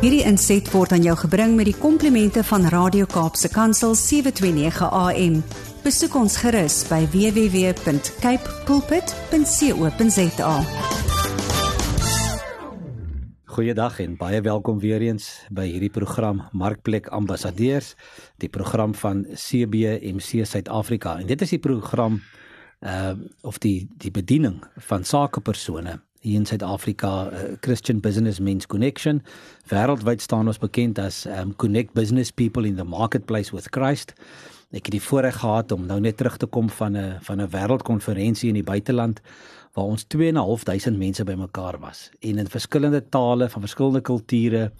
Hierdie inset word aan jou gebring met die komplimente van Radio Kaapse Kansel 729 AM. Besoek ons gerus by www.cape pulpit.co.za. Goeiedag en baie welkom weer eens by hierdie program Markplek Ambassadeurs, die program van CBMC Suid-Afrika. En dit is die program uh of die die bediening van sakepersone hier in Suid-Afrika, uh, Christian Business Men's Connection. Wêreldwyd staan ons bekend as um, Connect Business People in the Marketplace with Christ. Ek het die voorreg gehad om nou net terug te kom van 'n van 'n wêreldkonferensie in die buiteland waar ons 2.500 mense bymekaar was en in verskillende tale van verskillende kulture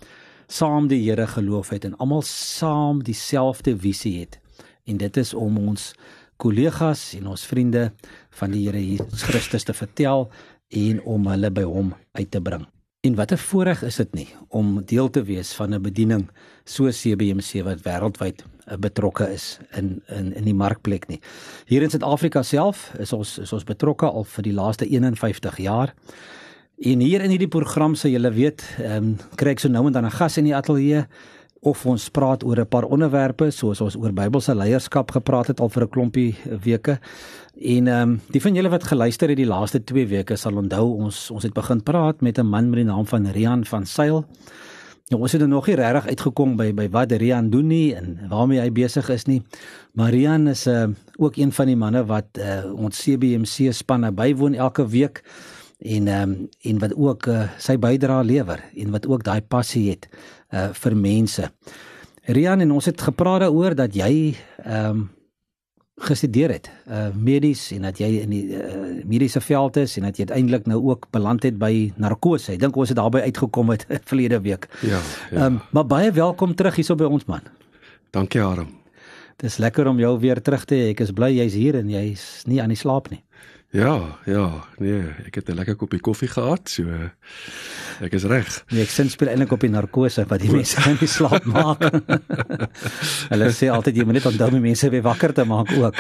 saam die Here geloof het en almal saam dieselfde visie het. En dit is om ons kollegas en ons vriende van die Here Jesus Christus te vertel en om hulle by hom uit te bring. En watter voorreg is dit nie om deel te wees van 'n bediening so CBMC wat wêreldwyd eh, betrokke is in in in die markplek nie. Hier in Suid-Afrika self is ons is ons betrokke al vir die laaste 51 jaar. En hier in hierdie program sê julle weet, ehm um, kry ek so nou en dan 'n gas in die ateljee of ons praat oor 'n paar onderwerpe soos ons oor Bybelse leierskap gepraat het al vir 'n klompie weke. En ehm um, die van julle wat geluister het die laaste 2 weke sal onthou ons ons het begin praat met 'n man met die naam van Rian van Sail. Nou ons het er nog nie regtig uitgekom by by wat Rian doen nie en waarmee hy besig is nie. Maar Rian is 'n uh, eh, ook een van die manne wat uh, ons CBMC spanne bywoon elke week en ehm um, en wat ook uh, sy bydrae lewer en wat ook daai passie het uh vir mense. Rian en ons het gepraat daaroor dat jy ehm um, gestudeer het uh medies en dat jy in die uh, mediese veld is en dat jy uiteindelik nou ook beland het by narkose. Ek dink ons het daarby uitgekom het verlede week. Ja. Ehm ja. um, maar baie welkom terug hierso by ons man. Dankie Aram. Dis lekker om jou weer terug te hê. Ek is bly jy's hier en jy's nie aan die slaap nie. Ja, ja, nee, ek het 'n lekker koppie koffie gehad, so ek is reg. Nee, ek sins speel eintlik op die narkose wat die mense kan nie slaap maak. Hulle sê altyd jy moet net onthou om mense weer wakker te maak ook.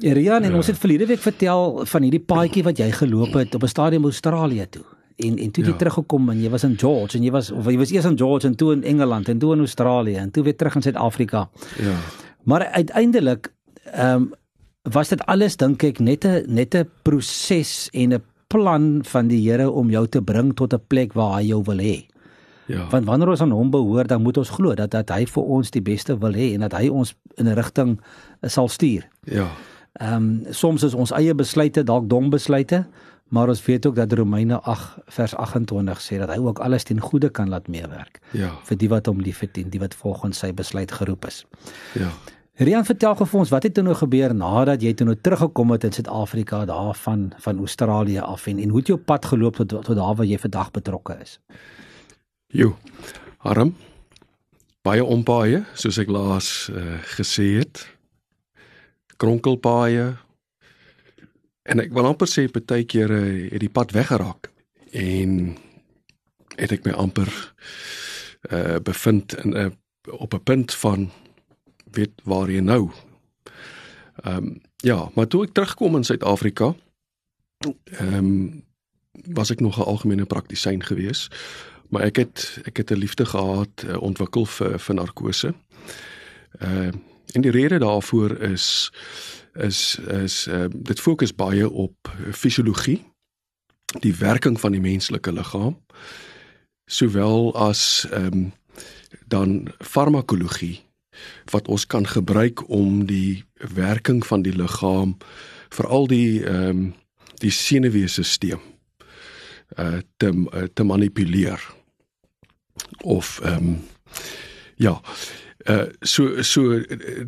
Rian, en ja. ons het verlede week vertel van hierdie paadjie wat jy geloop het op 'n stadium Australië toe. En en toe jy ja. teruggekom en jy was in George en jy was of jy was eers in George en toe in Engeland en toe in Australië en toe weer terug in Suid-Afrika. Ja. Maar uiteindelik ehm um, was dit alles dink ek net 'n net 'n proses en 'n plan van die Here om jou te bring tot 'n plek waar hy jou wil hê. Ja. Want wanneer ons aan hom behoort, dan moet ons glo dat dat hy vir ons die beste wil hê en dat hy ons in 'n rigting eh, sal stuur. Ja. Ehm um, soms is ons eie besluite dalk dom besluite, maar ons weet ook dat Romeine 8 vers 28 sê dat hy ook alles ten goeie kan laat meewerk. Ja. vir die wat hom liefhet en die wat volgens sy besluit geroep is. Ja. Rian vertel gou vir ons wat het nou gebeur nadat jy toe nou teruggekom het in Suid-Afrika daar van Australië af en en hoe het jou pad geloop tot tot daar waar jy vandag betrokke is? Jo. Arm. Baie ompaaie soos ek laas uh, gesê het. Kronkelpaaie. En ek wil amper sê partykeer uh, het die pad weggeraak en het ek my amper uh bevind in 'n uh, op 'n punt van weet waar jy nou. Ehm um, ja, maar toe ek terugkom in Suid-Afrika, ehm um, was ek nog 'n algemene praktisyn gewees, maar ek het ek het 'n liefde gehad uh, ontwikkel vir vir narkose. Ehm uh, en die rede daarvoor is is is uh, dit fokus baie op fisiologie, die werking van die menslike liggaam, sowel as ehm um, dan farmakologie wat ons kan gebruik om die werking van die liggaam veral die ehm um, die senuweestelsel uh te uh, te manipuleer. Of ehm um, ja uh so so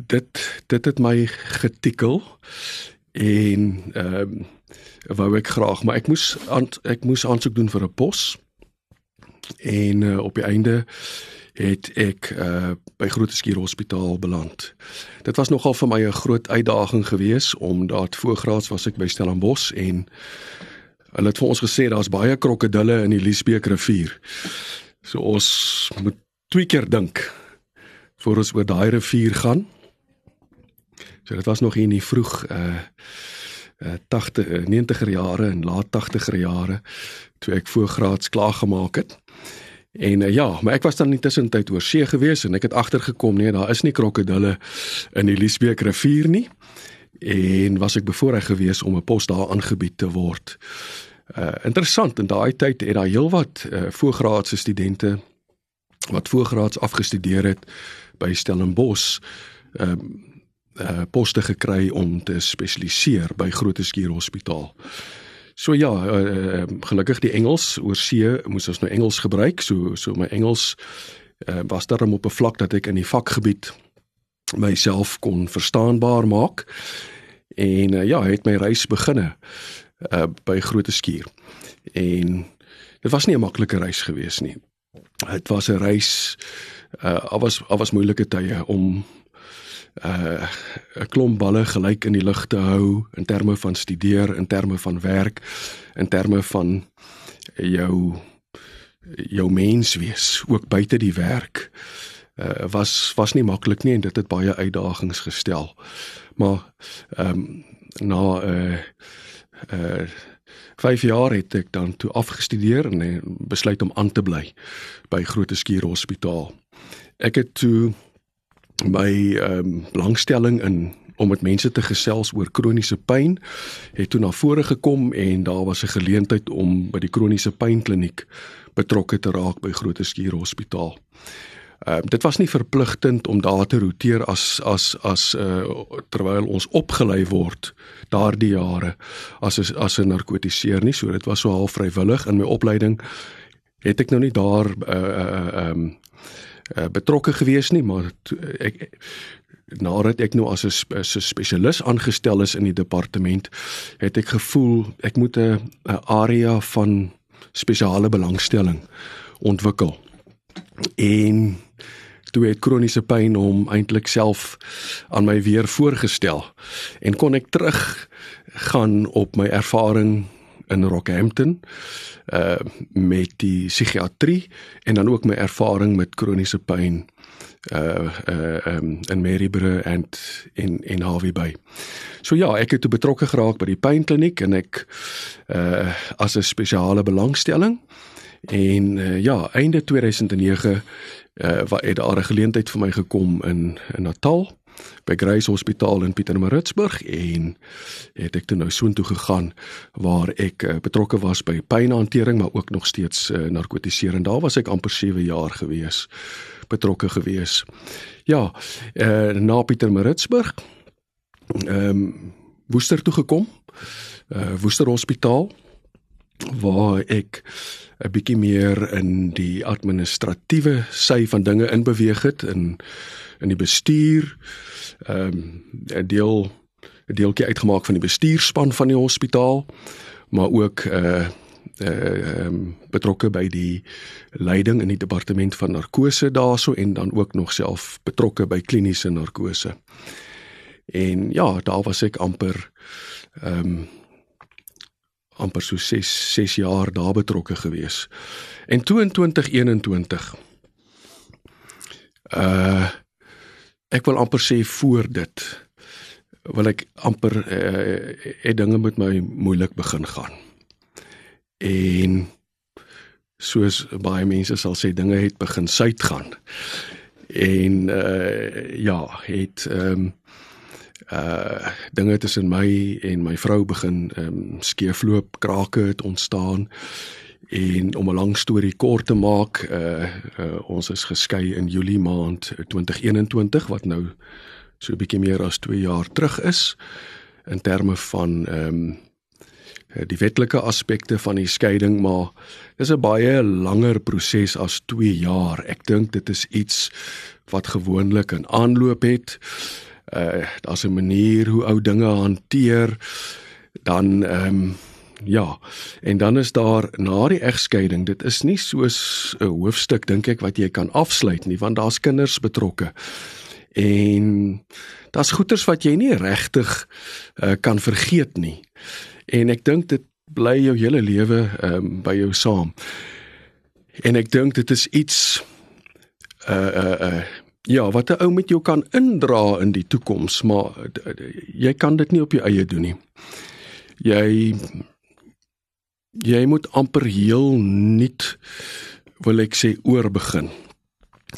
dit dit het my getikkel en ehm um, wou ek graag maar ek moes aan, ek moes aansoek doen vir 'n pos en uh, op die einde het ek uh by Grooteskier Hospitaal beland. Dit was nogal vir my 'n groot uitdaging geweest omdat voorgraads was ek by Stellenbosch en hulle het vir ons gesê daar's baie krokodille in die Liesbeek rivier. So ons moet twee keer dink voor ons oor daai rivier gaan. So dit was nog in die vroeg uh uh 80 90er jare en laat 80er jare toe ek voorgraads klaar gemaak het. En uh, ja, maar ek was dan intussen tyd oor see gewees en ek het agtergekom nee, daar is nie krokodille in die Liesbeek rivier nie. En was ek bevoorreg gewees om 'n pos daar aangebied te word. Uh interessant in daai tyd het daar heelwat uh voorgraadse studente wat voorgraads afgestudeer het by Stellenbosch ehm uh, uh poste gekry om te spesialiseer by Groote Hospitaal. So ja, uh, gelukkig die Engels oor see moes ons nou Engels gebruik. So so my Engels uh, was daarom op 'n vlak dat ek in die vakgebied myself kon verstaanbaar maak. En uh, ja, het my reis beginne uh, by Groote Skuur. En dit was nie 'n maklike reis gewees nie. Dit was 'n reis uh al was al was moeilike tye om uh 'n klomp balle gelyk in die lug te hou in terme van studeer, in terme van werk, in terme van jou jou mens wees, ook buite die werk. Uh was was nie maklik nie en dit het baie uitdagings gestel. Maar ehm um, na uh, uh 5 jaar het ek dan toe afgestudeer en besluit om aan te bly by Groote Skuur Hospitaal. Ek het toe my ehm um, belangstelling in om met mense te gesels oor kroniese pyn het toe na vore gekom en daar was 'n geleentheid om by die kroniese pynkliniek betrokke te raak by Groote Skuur Hospitaal. Ehm uh, dit was nie verpligtend om daar te roteer as as as uh, terwyl ons opgelei word daardie jare as as, 'n narkotiseer nie so dit was so half vrywillig in my opleiding het ek nou nie daar uh uh ehm um, uh, betrokke gewees nie, maar to, ek nadat ek nou as 'n spesialis aangestel is in die departement, het ek gevoel ek moet 'n area van spesiale belangstelling ontwikkel. En toe het kroniese pyn hom eintlik self aan my weer voorgestel en kon ek terug gaan op my ervaring in Rockhampton uh met die psigiatrie en dan ook my ervaring met kroniese pyn uh uh um, in Maryborough en in in Harvey Bay. So ja, ek het betrokke geraak by die pynkliniek en ek uh as 'n spesiale belangstelling en uh, ja, einde 2009 uh het daar 'n geleentheid vir my gekom in in Natal by Grace Hospitaal in Pietermaritzburg en het ek toe nou soontoe gegaan waar ek uh, betrokke was by pynhantering maar ook nog steeds uh, narkotisering. Daar was ek amper 7 jaar gewees betrokke gewees. Ja, uh, na Pietermaritzburg ehm um, Woester toe gekom. Uh Woester Hospitaal waar ek 'n bietjie meer in die administratiewe sy van dinge inbeweeg het in in die bestuur ehm um, 'n deel 'n deeltjie uitgemaak van die bestuurspan van die hospitaal maar ook 'n uh, uh, um, betrokke by die leiding in die departement van narkose daarso en dan ook nog self betrokke by kliniese narkose. En ja, daar was ek amper ehm um, amper so 6 6 jaar daar betrokke gewees. En 2021 uh ek wil amper sê voor dit wil ek amper uh, het dinge met my moeilik begin gaan. En soos baie mense sal sê dinge het begin suid gaan. En uh ja, het ehm um, uh dinge tussen my en my vrou begin ehm um, skeefloop, krake het ontstaan. En om 'n lang storie kort te maak, uh, uh ons is geskei in Julie maand 2021 wat nou so 'n bietjie meer as 2 jaar terug is in terme van ehm um, die wetlike aspekte van die skeiding, maar dis 'n baie langer proses as 2 jaar. Ek dink dit is iets wat gewoonlik 'n aanloop het. Uh daar's 'n manier hoe ou dinge hanteer dan ehm um, Ja. En dan is daar na die egskeiding, dit is nie soos 'n hoofstuk dink ek wat jy kan afsluit nie, want daar's kinders betrokke. En daar's goeters wat jy nie regtig uh, kan vergeet nie. En ek dink dit bly jou hele lewe um, by jou saam. En ek dink dit is iets uh uh uh ja, wat 'n ou met jou kan indra in die toekoms, maar jy kan dit nie op jou eie doen nie. Jy jy moet amper heel nuut wil ek sê oor begin.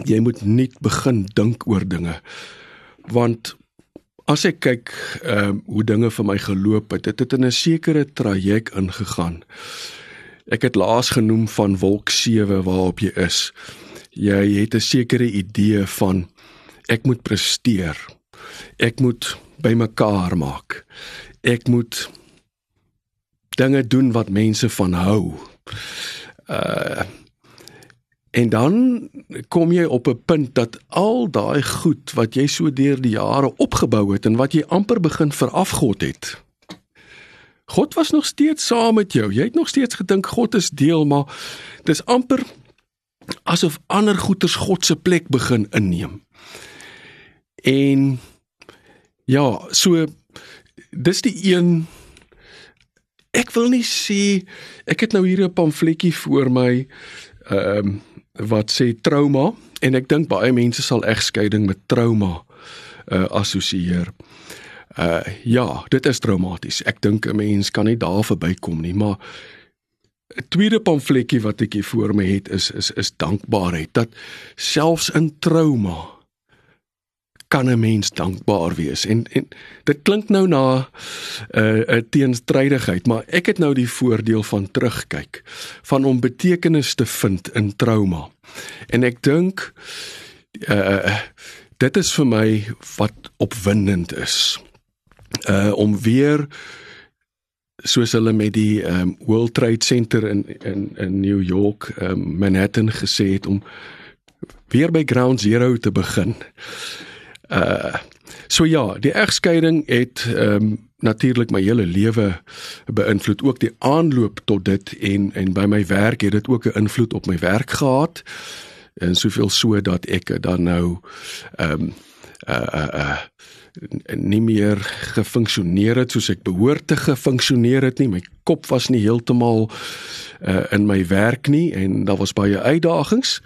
Jy moet nie begin dink oor dinge want as ek kyk ehm uh, hoe dinge vir my geloop het, het dit in 'n sekere traject ingegaan. Ek het laas genoem van wolk 7 waarop jy is. Jy het 'n sekere idee van ek moet presteer. Ek moet bymekaar maak. Ek moet dinge doen wat mense van hou. Uh En dan kom jy op 'n punt dat al daai goed wat jy so deur die jare opgebou het en wat jy amper begin verafgod het. God was nog steeds saam met jou. Jy het nog steeds gedink God is deel, maar dis amper asof ander goeters God se plek begin inneem. En ja, so dis die een ek wil nie sê ek het nou hier 'n pamfletjie voor my ehm um, wat sê trauma en ek dink baie mense sal egskeiding met trauma uh assosieer. Uh ja, dit is traumaties. Ek dink 'n mens kan nie daar verbykom nie, maar 'n tweede pamfletjie wat ek hier voor my het is is is dankbaarheid. Dat selfs in trauma kan 'n mens dankbaar wees. En en dit klink nou na 'n uh, 'n teenstrydigheid maar ek het nou die voordeel van terugkyk van om betekenis te vind in trauma. En ek dink uh, dit is vir my wat opwindend is uh om weer soos hulle met die um, World Trade Center in in in New York um, Manhattan gesê het om weer by ground zero te begin Uh so ja, die egskeiding het um, natuurlik my hele lewe beïnvloed, ook die aanloop tot dit en en by my werk het dit ook 'n invloed op my werk gehad. En soveel so dat ek dan nou ehm um, uh uh, uh nie meer gefunksioneer het soos ek behoort te gefunksioneer het nie. My kop was nie heeltemal uh in my werk nie en daar was baie uitdagings.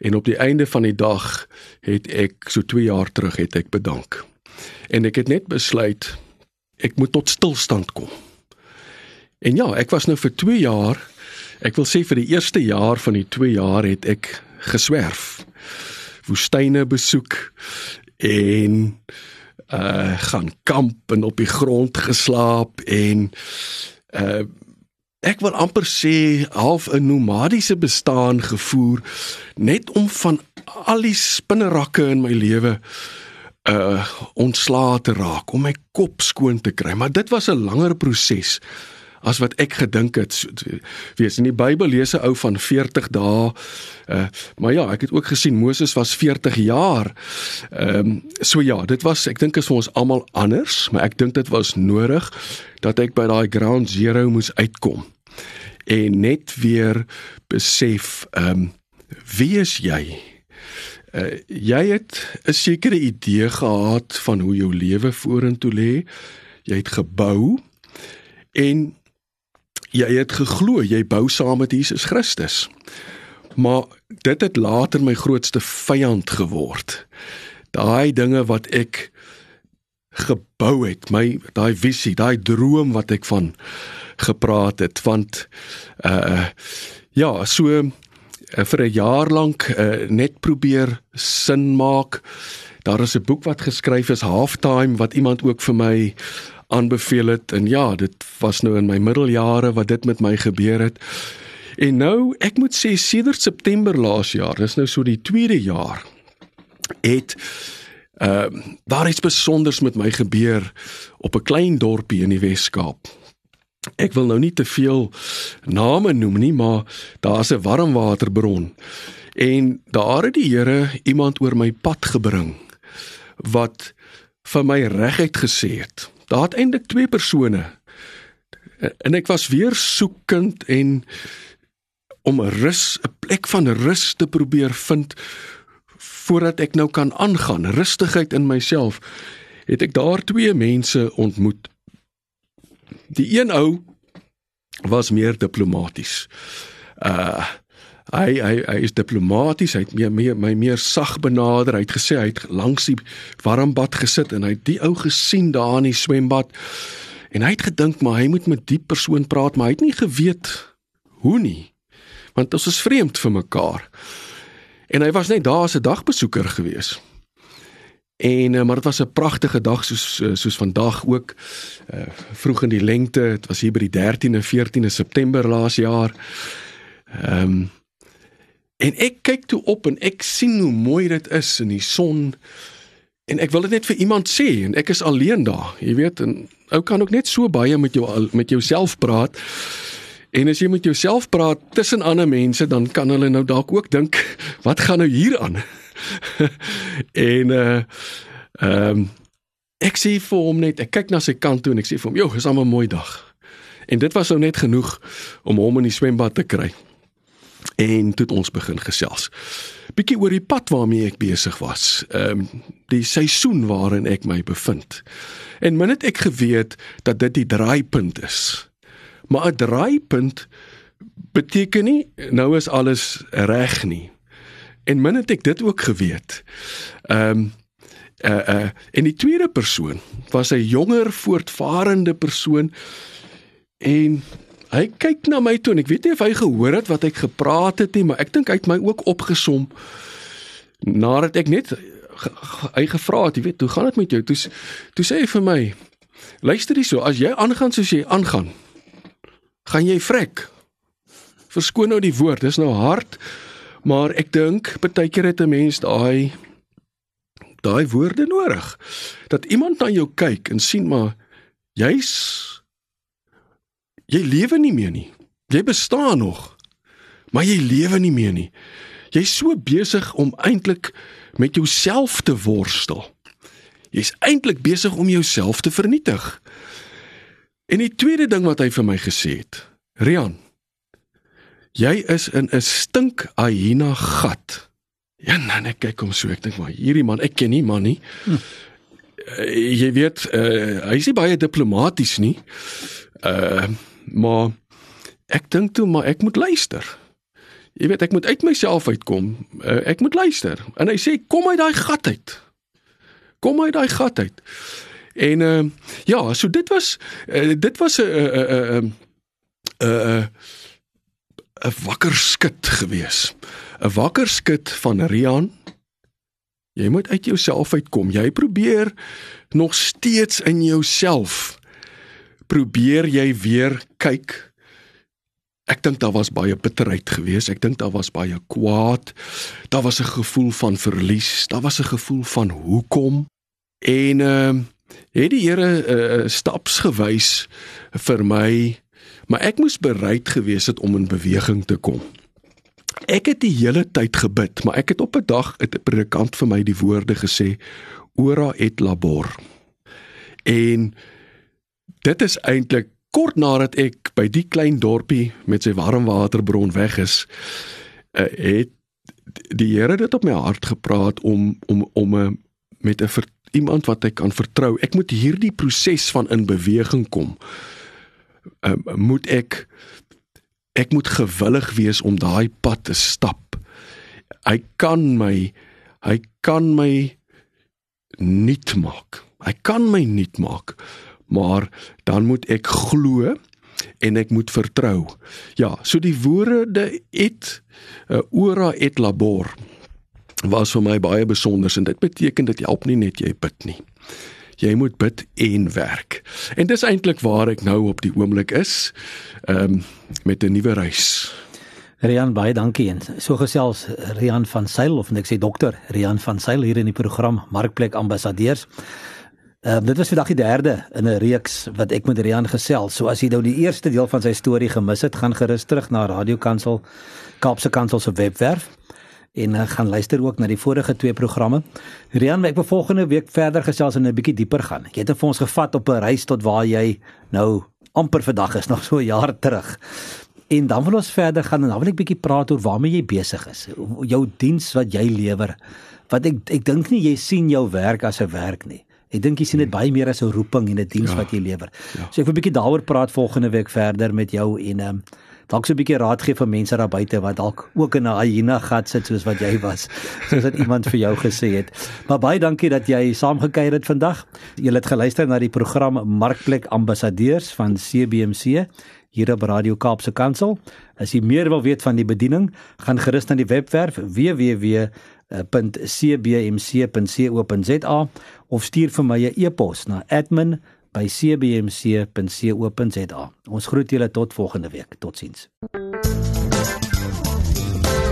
En op die einde van die dag het ek so 2 jaar terug het ek bedank. En ek het net besluit ek moet tot stilstand kom. En ja, ek was nou vir 2 jaar, ek wil sê vir die eerste jaar van die 2 jaar het ek geswerf. Woestyne besoek en uh gaan kamp en op die grond geslaap en uh ek wil amper sê half 'n nomadiese bestaan gevoer net om van al die spinnerakke in my lewe uh ontslae te raak om my kop skoon te kry. Maar dit was 'n langer proses as wat ek gedink het. Wees in die Bybel lees 'n ou van 40 dae uh maar ja ek het ook gesien Moses was 40 jaar. Ehm um, so ja dit was ek dink is vir ons almal anders maar ek dink dit was nodig dat ek by daai ground zero moes uitkom en net weer besef ehm um, wie is jy? Uh, jy het 'n sekere idee gehad van hoe jou lewe vorentoe lê. Jy het gebou en jy het geglo jy bou saam met Jesus Christus. Maar dit het later my grootste vyand geword. Daai dinge wat ek gebou het, my daai visie, daai droom wat ek van gepraat het, want uh ja, so uh, vir 'n jaar lank uh, net probeer sin maak. Daar is 'n boek wat geskryf is Halftime wat iemand ook vir my aanbeveel het en ja, dit was nou in my middeljare wat dit met my gebeur het. En nou, ek moet sê sedert September laas jaar, dis nou so die tweede jaar, het ehm uh, daar iets besonders met my gebeur op 'n klein dorpie in die Wes-Kaap. Ek wil nou nie te veel name noem nie, maar daar's 'n warmwaterbron. En daar het die Here iemand oor my pad gebring wat vir my reguit gesê het daar het eintlik twee persone. En ek was weer soekend en om rus 'n plek van rus te probeer vind voordat ek nou kan aangaan. Rustigheid in myself het ek daar twee mense ontmoet. Die een ou was meer diplomaties. Uh Hy hy hy is diplomaties, hy het meer meer my meer sag benader. Hy het gesê hy het langs die warmbad gesit en hy het die ou gesien daar in die swembad. En hy het gedink maar hy moet met die persoon praat, maar hy het nie geweet hoe nie. want ons is vreemd vir mekaar. En hy was net daar as 'n dagbesoeker gewees. En uh, maar dit was 'n pragtige dag soos uh, soos vandag ook uh, vroeg in die lente. Dit was hier by die 13de 14de September laas jaar. Ehm um, en ek kyk toe op en ek sien hoe mooi dit is in die son. En ek wil dit net vir iemand sê en ek is alleen daar. Jy weet, en ou kan ook net so baie met jou met jouself praat. En as jy met jouself praat tussen ander mense, dan kan hulle nou dalk ook dink, wat gaan nou hier aan? en uh ehm um, ek sê vir hom net, ek kyk na sy kant toe en ek sê vir hom, "Jo, dis 'n mooi dag." En dit was nou net genoeg om hom in die swembad te kry. En toe het ons begin gesels. Bietjie oor die pad waarmee ek besig was. Ehm um, die seisoen waarin ek my bevind. En min het ek geweet dat dit die draaipunt is. Maar 'n draaipunt beteken nie nou is alles reg nie. En min het ek dit ook geweet. Ehm um, uh uh en die tweede persoon was 'n jonger voortvarende persoon en hy kyk na my toe en ek weet nie of hy gehoor het wat ek gepraat het nie, maar ek dink hy het my ook opgesom nadat ek net hy gevra het, jy weet, hoe gaan dit met jou? Toe toe sê hy vir my: "Luister hierso, as jy aangaan soos jy aangaan, gaan jy vrek." Verskoon nou die woord, dis nou hard, Maar ek dink baie keer het 'n mens daai daai woorde nodig dat iemand na jou kyk en sien maar jy's jy lewe nie meer nie. Jy bestaan nog. Maar jy lewe nie meer nie. Jy's so besig om eintlik met jouself te worstel. Jy's eintlik besig om jouself te vernietig. En die tweede ding wat hy vir my gesê het, Rian, Jy is in 'n stink hyena gat. Ja, nee, nee, kyk hom so. Ek dink maar hierdie man, ek ken nie man nie. Hm. Uh, jy weet, uh, hy is nie baie diplomaties nie. Uh, maar ek dink toe maar ek moet luister. Jy weet, ek moet uit myself uitkom. Uh, ek moet luister. En hy sê kom uit daai gat uit. Kom uit daai gat uit. En uh, ja, so dit was uh, dit was 'n 'n 'n 'n 'n wakker skud gewees. 'n Wakker skud van Rian. Jy moet uit jouself uitkom. Jy probeer nog steeds in jouself probeer jy weer kyk. Ek dink daar was baie bitterheid geweest. Ek dink daar was baie kwaad. Daar was 'n gevoel van verlies. Daar was 'n gevoel van hoekom. En ehm uh, het die Here uh, staps gewys vir my maar ek moes bereid gewees het om in beweging te kom. Ek het die hele tyd gebid, maar ek het op 'n dag 'n predikant vir my die woorde gesê: "Ora et labor." En dit is eintlik kort nadat ek by die klein dorpie met sy warmwaterbron weg is, uh, het die Here dit op my hart gepraat om om om 'n met 'n iemand wat ek kan vertrou. Ek moet hierdie proses van in beweging kom um, moet ek ek moet gewillig wees om daai pad te stap. Hy kan my hy kan my nuut maak. Hy kan my nuut maak. Maar dan moet ek glo en ek moet vertrou. Ja, so die woorde et uh, ora et labor was vir my baie besonder en dit beteken jy help nie net jy bid nie jy moet bid en werk. En dis eintlik waar ek nou op die oomblik is, ehm um, met 'n nuwe reis. Rian baie dankie en so gesels Rian van Sail of ek sê dokter Rian van Sail hier in die program Markplek Ambassadeurs. Uh, dit was vandag die derde in 'n reeks wat ek met Rian gesels. So as jy nou die eerste deel van sy storie gemis het, gaan gerus terug na Radio Kansel Kaapse Kansel se webwerf en uh, gaan luister ook na die vorige twee programme. Rian, ek wil volgende week verder gesels en 'n bietjie dieper gaan. Jy het vir ons gevat op 'n reis tot waar jy nou amper vandag is, nog so 'n jaar terug. En dan wil ons verder gaan en dan wil ek bietjie praat oor waarmee jy besig is. Jou diens wat jy lewer. Wat ek ek dink nie jy sien jou werk as 'n werk nie. Ek dink jy sien dit hmm. baie meer as 'n roeping en 'n diens ja, wat jy lewer. Ja. So ek wil 'n bietjie daaroor praat volgende week verder met jou en ehm um, dalk so 'n bietjie raad gee vir mense daar buite wat dalk ook in 'n hyena gat sit soos wat jy was. Soos dit iemand vir jou gesê het. Maar baie dankie dat jy saamgekyer het vandag. Jy het geluister na die program Markplek Ambassadeurs van CBC hier op Radio Kaapse Kansel. As jy meer wil weet van die bediening, gaan gerus na die webwerf www.cbmc.co.za of stuur vir my 'n e-pos na admin@cbmc.co.za. Ons groet julle tot volgende week. Totsiens.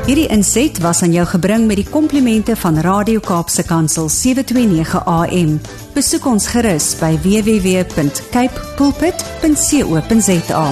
Hierdie inset was aan jou gebring met die komplimente van Radio Kaapse Kansel 729 AM. Besoek ons gerus by www.cape pulpit.co.za.